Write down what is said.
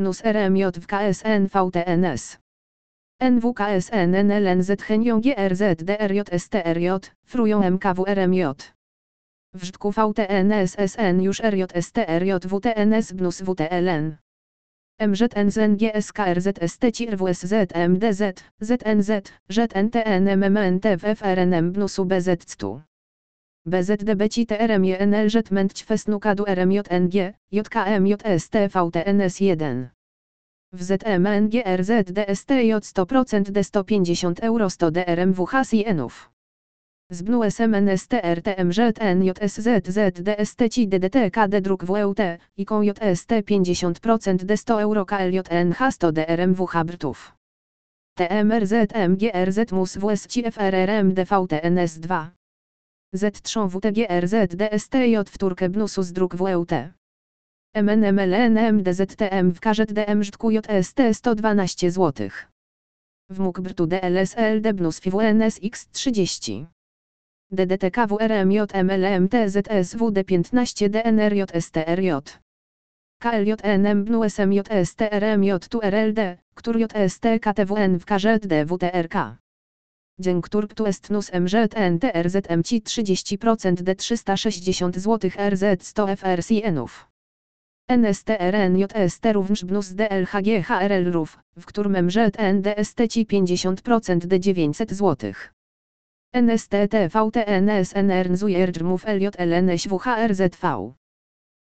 NUS RMJ w KSN VTNS. NWKSN NLNZ Henią GRZ DRJ STRJ, Frują MKW RMJ. Wrztku VTNS SN już RJ STRJ WTNS BNUS WTLN. MZNZN GSKRZ ST WSZ MDZ, ZNZ, ZNTN MMNT WFRNM BNUSu BZCTU. BZDB TRM JNL Ment Ćwesnukadu RMJNG, JKM JST VTNS 1. W ZMNG RZDSTJ 100% D150 euro 100 DRMWH CNów. Zbnu SMNSTR TMZN JSZZ DST CI DDT KD druk WEUT, iką JST 50% D100 euro KLJNH 100 DRMWH brtów. TMRZMGRZ MUS WS CFRRM DVTNS 2. Z3 WTGRZ DSTJ wtórkę BNUSu z druk WEUT. MNMLNM DZTM w KZDM Żdku JST 112 zł. W MUK brtu DLSL DBNUS FIWNS X30. DDTKWRM JMLM TZSWD 15 DNRJ STRJ. KLJNM BNU SMJ STRMJ tu RLD, KTUR JST KTWN w KZD WTRK. Dziękturp tu est nus MZN TRZM ci 30% D360 zł RZ 100 FRCNów. NSTRN JST również BNUS DLHG HRL RUF, w którym MZN DST ci 50% D900 zł. NSTT VTNS NRN ZUJERDRMów LJLNSWHRZV.